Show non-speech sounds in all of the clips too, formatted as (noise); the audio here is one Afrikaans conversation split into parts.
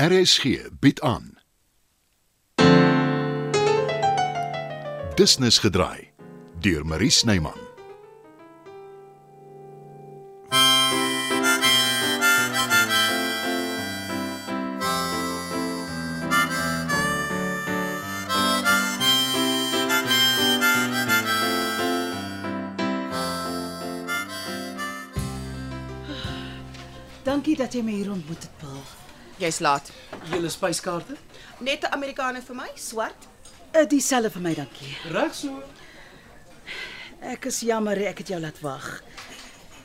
RSG bied aan. Business gedraai deur Marie Snyman. Dankie dat jy my hier ontmoet het, Paul. Jy's laat. Julle spyskaarte? Net 'n Amerikaner vir my, swart. Uh, Dieselfde vir my, dankie. Reg so. Ek is jammer ek het jou laat wag.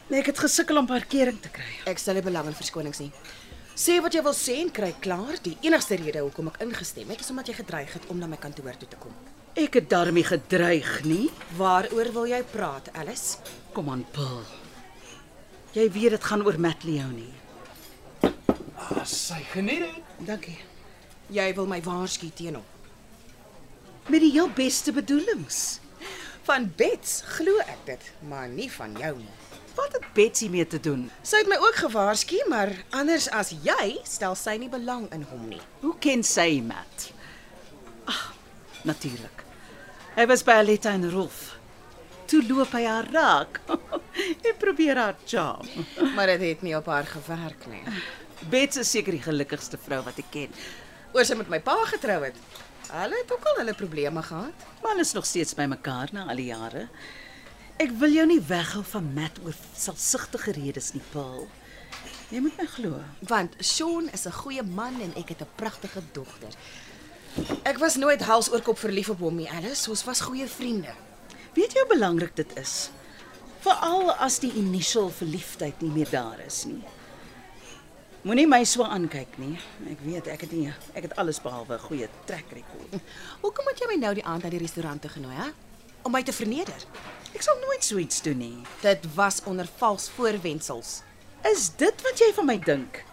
Nee, ek het gesukkel om parkering te kry. Ek stel nie belang in verskonings nie. Sê wat jy wil sê en kry klaar. Die enigste rede hoekom ek ingestem het is omdat jy gedreig het om na my kantoor toe te kom. Ek het daarmee gedreig, nie? Waaroor wil jy praat, Alice? Kom aan, Paul. Jy weet dit gaan oor Matt Leonie. Ah, sy geniet dit. Dankie. Jy wil my waarsku teen hom. Met die heel beste bedoelings. Van Bets glo ek dit, maar nie van jou nie. Wat het Betsy mee te doen? Sy het my ook gewaarsku, maar anders as jy, stel sy nie belang in hom nie. Hoe ken sy Matt? Ag, natuurlik. Hy was by Aletta en Rolf. Toe loop hy haar raak. (laughs) Hy probeer haar charm. Maar dit het nie op haar gewerk nie. Bets is seker die gelukkigste vrou wat ek ken. Oor sy met my pa getrou het. Hulle het ook al hulle probleme gehad. Maar hulle is nog steeds by mekaar na al die jare. Ek wil jou nie weghou van Matt oor selfsugtige redes nie, Paul. Jy moet my glo. Want Sean is 'n goeie man en ek het 'n pragtige dogter. Ek was nooit hals oor kop verlief op hom nie, Alice. Ons was goeie vriende. Weet jy hoe belangrik dit is? Veral as die initial verliefdheid nie meer daar is nie. Moenie my so aankyk nie. Ek weet ek het nie ek het alles behalwe 'n goeie trek rekord. Hoekom het jy my nou die aand na die restaurant toe genooi, hè? Om my te verneder. Ek sal nooit so iets doen nie. Dit was onder vals voorwendsels. Is dit wat jy van my dink?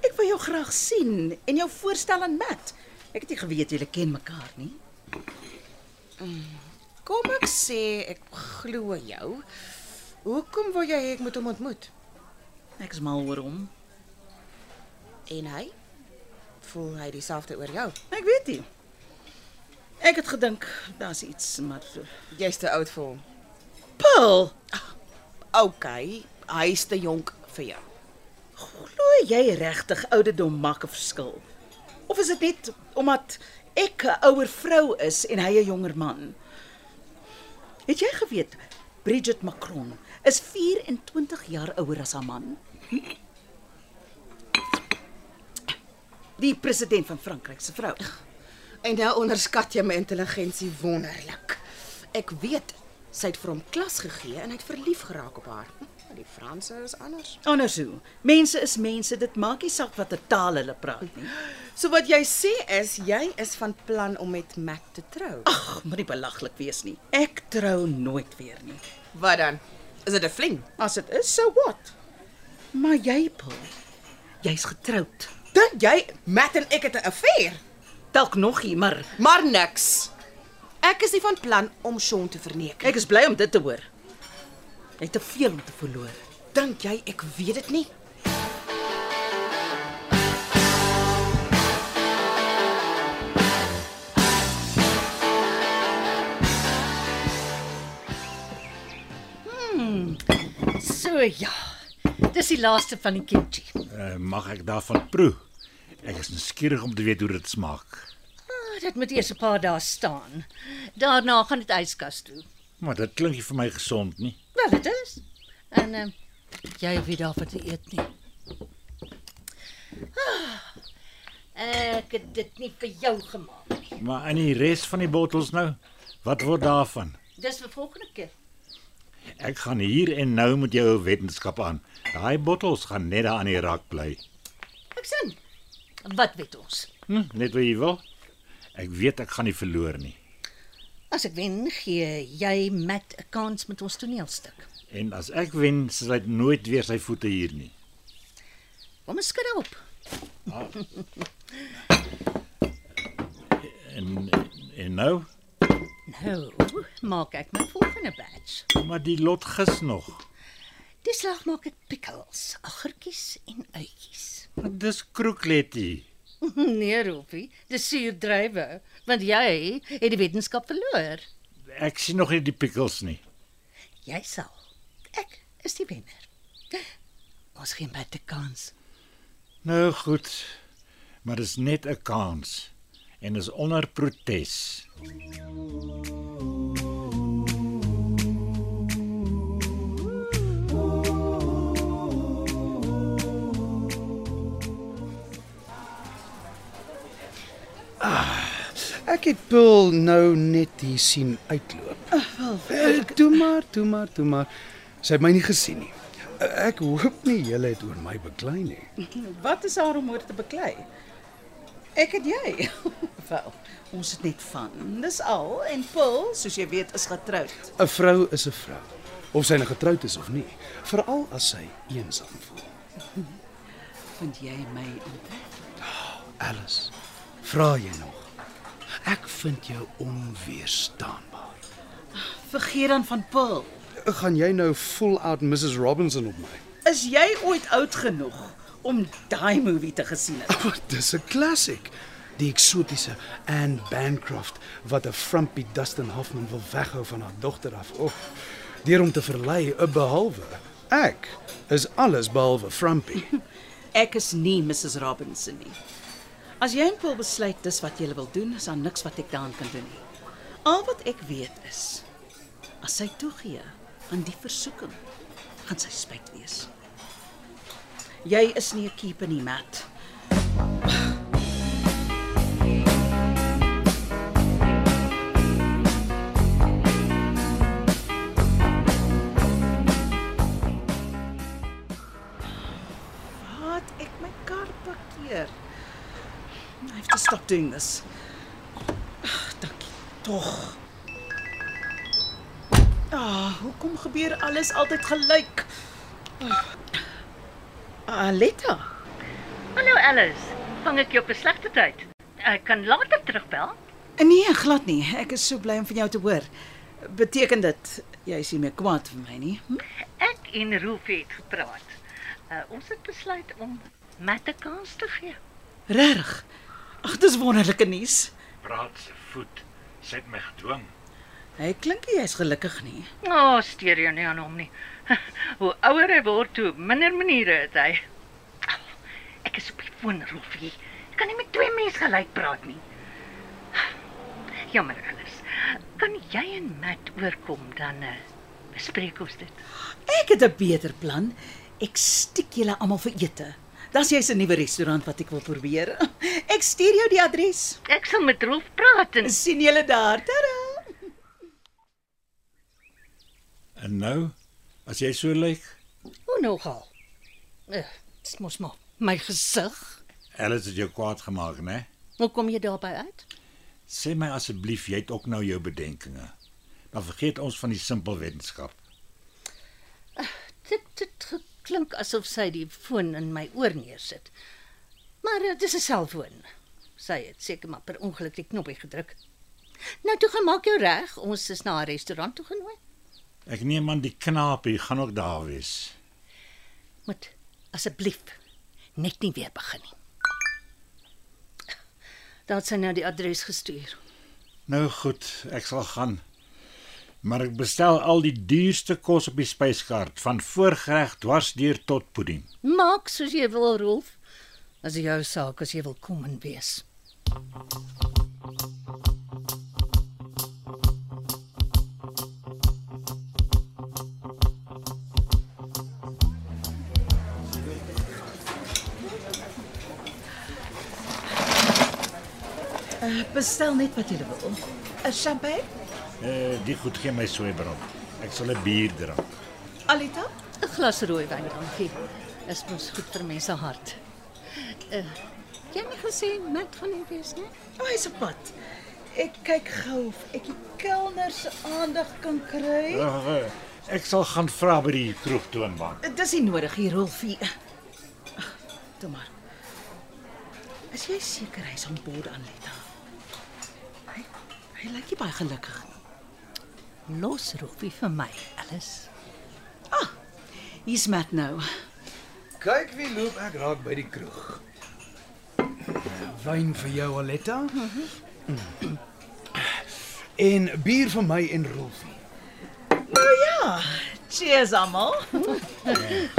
Ek wil jou graag sien en jou voorstel aan Matt. Ek het nie geweet julle ken mekaar nie. Kom ek sê ek glo jou. Hoekom wil jy hê ek moet hom ontmoet? Ek is mal oor hom. En hy? Voel hy dieselfde oor jou? Ek weet nie. Ek het gedink daar's iets, maar Jy's te oud vir hom. Paul, OK, hy's te jonk vir jou. glo jy regtig ouderdom maak 'n verskil? Of is dit net omdat ek 'n ouer vrou is en hy 'n jonger man? Het jy geweet Bridget Macron is 24 jaar ouer as haar man? Hm? Die president van Frankryk se vrou. En nou onderskat jy my intelligensie wonderlik. Ek weet sy het vir hom klas gegee en hy het verlief geraak op haar. Hm, Die Franse is anders. Anders hoe. Mense is mense, dit maak nie saak watter taal hulle praat nie. So wat jy sê is jy is van plan om met Matt te trou. Ag, moenie belaglik wees nie. Ek trou nooit weer nie. Wat dan? Is dit 'n fling? As dit is, so wat? Maar jy, Paul, jy's getroud. Dink jy Matt en ek het 'n affair? Dalk nog nie, maar Maar niks. Ek is nie van plan om Sean te verneek. ek is bly om dit te hoor. Jy het te veel om te verloor. dink jy ek weet dit nie? So ja. Dis die laaste van die kimchi. Uh, mag ek daarvan proe? Ek is nuuskierig om te weet hoe dit smaak. Ah, Dit moet eers 'n paar dae staan. Daarna gaan dit yskas toe. Maar dit klink nie vir my gesond nie. Wel, dit is. En uh, jy weet daarvan te eet nie. Ah, ek het dit nie vir jou gemaak nie. Maar in die res van die bottels nou, wat word daarvan? Dis vir volgende keer. Ek gaan hier en nou met jou wetenskap aan. Daai bottels gaan net daar aan die rak bly. Ek sien. Wat weet ons? Hm, net wat jy wil. Ek weet ek gaan nie verloor nie. As ek wen, gee jy met 'n kans met ons toneelstuk. En as ek wen, sal hy nooit weer sy voete hier nie. Kom ons skud op. En en nou, Nou, maak ek my volgende batch. maar die lot gis nog. Dis slag maak ek pickles, aggertjies en uitjies. Dis kroekletjie. Nee, Rolfie, dis suurdrywe, want jy het die wetenskap verloor. Ek sien nog nie die pickles nie. Jy sal. Ek is die wenner. Ons geen beter kans. Nou goed. Maar dis net 'n kans en is onder protes. Ek het Pil nou net hier sien uitloop. Eh, Toe maar, toe maar, toe maar. Sy het my nie gesien nie. Eh, Ek hoop nie julle het oor my beklei nie. (laughs) Wat is haar om oor te beklei? Ek het jy. (laughs) Wel, ons het net van. Dis al en Paul, soos jy weet, is getroud. 'n Vrou is 'n vrou, of sy nou getroud is of nie, veral as sy eensaam voel. (laughs) Vind jy my intrek? Alice, vra jy nog? Ek vind jou onweerstaanbaar. Vergeet dan van Paul. Gaan jy nou full out Mrs Robinson op my? Is jy ooit oud genoeg om daai movie te gesien het? Maar (laughs) dis 'n klassiek. Die eksotiese Anne Bancroft wat 'n frumpy Dustin Hoffman wil weghou van haar dogter af. O, deur hom te verlei, behalwe. Ek is alles behalwe frumpy. (laughs) Ek is nie Mrs Robinson nie. As jy en Paul besluit dis wat jy wil doen, is daar niks wat ek daaraan kan doen nie. Al wat ek weet is as sy toegee aan die versoeking, gaan sy spyt wees. Jy is nie 'n keeper nie, Matt. Wat doing this. Ag, dankie. Tog. Ah, hoekom gebeur alles altyd gelyk? Ah, Aletta. Hallo Alice, vang ek jou op 'n slegte tyd? Ek kan later terugbel. Nee, glad nie. Ek is so bly om van jou te hoor. Beteken dit jy is nie meer kwaad vir my nie? Hm? Ek en Rolfie het gepraat. Uh, ons het besluit om Matt 'n kans te gee. Regtig? Ag, dis wonderlike nuus. Praat se voet. Sy het my gedwing. Hy klink nie jy's gelukkig nie. O, oh, steur jou nie aan hom nie. (laughs) Hoe ouer hy word, hoe minder maniere het hy. Ek is op die foon, Rolfie. Ek kan nie met twee mense gelyk praat nie. Jammer, Alice. Kan jy en Matt oorkom dan uh, bespreek ons dit. Ek het 'n beter plan. Ek stiek julle almal vir ete. Das jy's 'n nuwe restaurant wat ek wil probeer. Ek stuur jou die adres. Ek sal met Rolf praat en sien julle daar. Tada. En nou, as jy so lyk, hoe nogal. Uh, dis mos maar my gesig. Alice het jou kwaad gemaak, né? Hoe kom jy daarby uit? Sê my asseblief, jy het ook nou jou bedenkinge. Dan vergeet ons van die simpel wetenskap. Dit dit klink asof sy die foon in my oor neersit. Maar uh, dis 'n selfoon. Sy het seker maar per ongeluk die knoppie gedruk. Nou toe gaan maak jou reg. Ons is na 'n restaurant toe genooi. Ek neem aan die knaapie gaan ook daar wees. Moet asseblief net nie weer begin nie. Daar het sy nou die adres gestuur. Nou goed, ek sal gaan. Maar ek bestel al die duurste kos op die spyskaart, van voorgereg dwars deur tot pudding. Maak soos jy wil, Rolf. As dit jou saak as jy wil kom en wees. Uh, bestel net wat jy wil. 'n Champagne? Eh, die goed gee my sweebrand. Ek sal 'n bier drink. Alita? 'n Glas rooi wyn, dankie. Is mos goed vir mense hart. Uh, jy het nie gesê Matt gaan nie wees nie. O, oh, hy's op pad. Ek kyk gou of ek die kelner se aandag kan kry. Eh, Ek sal gaan vra by die kroegtoonbank. Dis nie nodig hier, Rolfie. Ag, Toe maar. Is jy seker hy's aan boord aan Letta? Hy hy lyk nie baie gelukkig nie. Los Rolfie vir my, Alice. Hier's Matt nou. Kyk wie loop ek raak by die kroeg. Wyn vir jou Aletta. Mm. En bier vir my en Rolfie. Nou ja, cheers almal.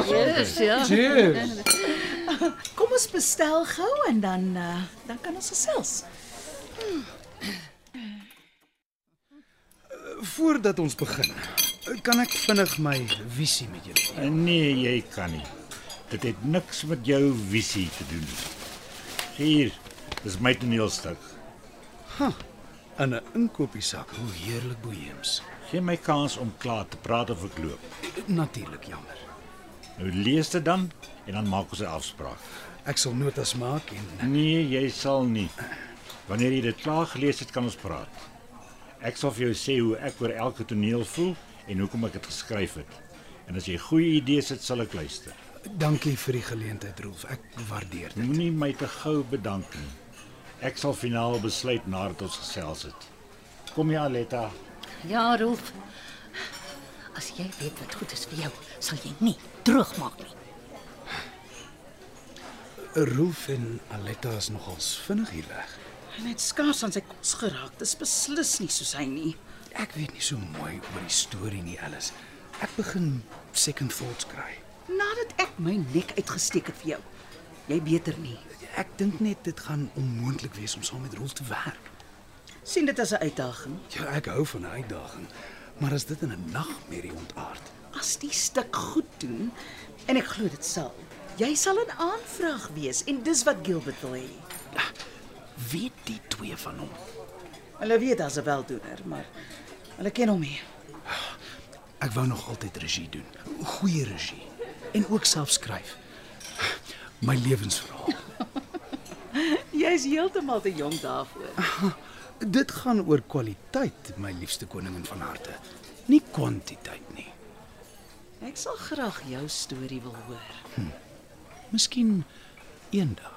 Yes, ja. Cheers. Kom ons bestel gou en dan uh, dan kan ons gesels. Voordat ons begin, kan ek vinnig my visie met julle deel? Nee, jy kan nie. Dit het niks met jou visie te doen nie. Hier, dis my toneelstuk. In 'n inkopiesak. Hoe heerlik boheems. Geen my kans om klaar te praat of ek loop. Natuurlik jammer. Nou lees dit dan en dan maak ons 'n afspraak. Ek sal notas maak en Nee, jy sal nie. Wanneer jy dit klaar gelees het, kan ons praat. Ek sal vir jou sê hoe ek oor elke toneel voel en hoekom ek dit geskryf het. En as jy goeie idees het, sal ek luister. dankie vir die geleentheid Rolf. Ek waardeer dit. Moenie my te gou bedank nie. Ek sal finaal besluit nadat ons gesels het. Kom ja, Aletta. Ja, Rolf. As jy weet wat goed is vir jou, sal jy nie droog maak nie. Rolf en Aletta is nogals vinnig hier weg. Hy het skaars aan sy kos geraak. Dis beslis nie soos hy nie. Ek weet nie so mooi oor die storie nie, Alice. Ek begin second thoughts kry. Nadat ek my nek uitgesteek het vir jou. Jy beter nie. Ek dink net dit gaan onmoontlik wees om saam met Rolf te werk. sien dit as 'n uitdaging. Ja, ek hou van 'n uitdaging, maar as dit in 'n nagmerrie ontaard, As die stuk goed doen en ek glo dit sal. Jy sal 'n aanvraag wees en dis wat Gilbert wil hê. weet die twee van hom. Hulle weet as 'n weldoener, maar hulle ken hom nie. Ek wou nog altyd regie doen. Goeie regie en ook self skryf. My lewensverhaal. (laughs) Jy's heeltemal te jonk daarvoor. (laughs) Dit gaan oor kwaliteit, my liefste koningin van harte. Nie kwantiteit nie. Ek sal graag jou storie wil hoor. Miskien eendag.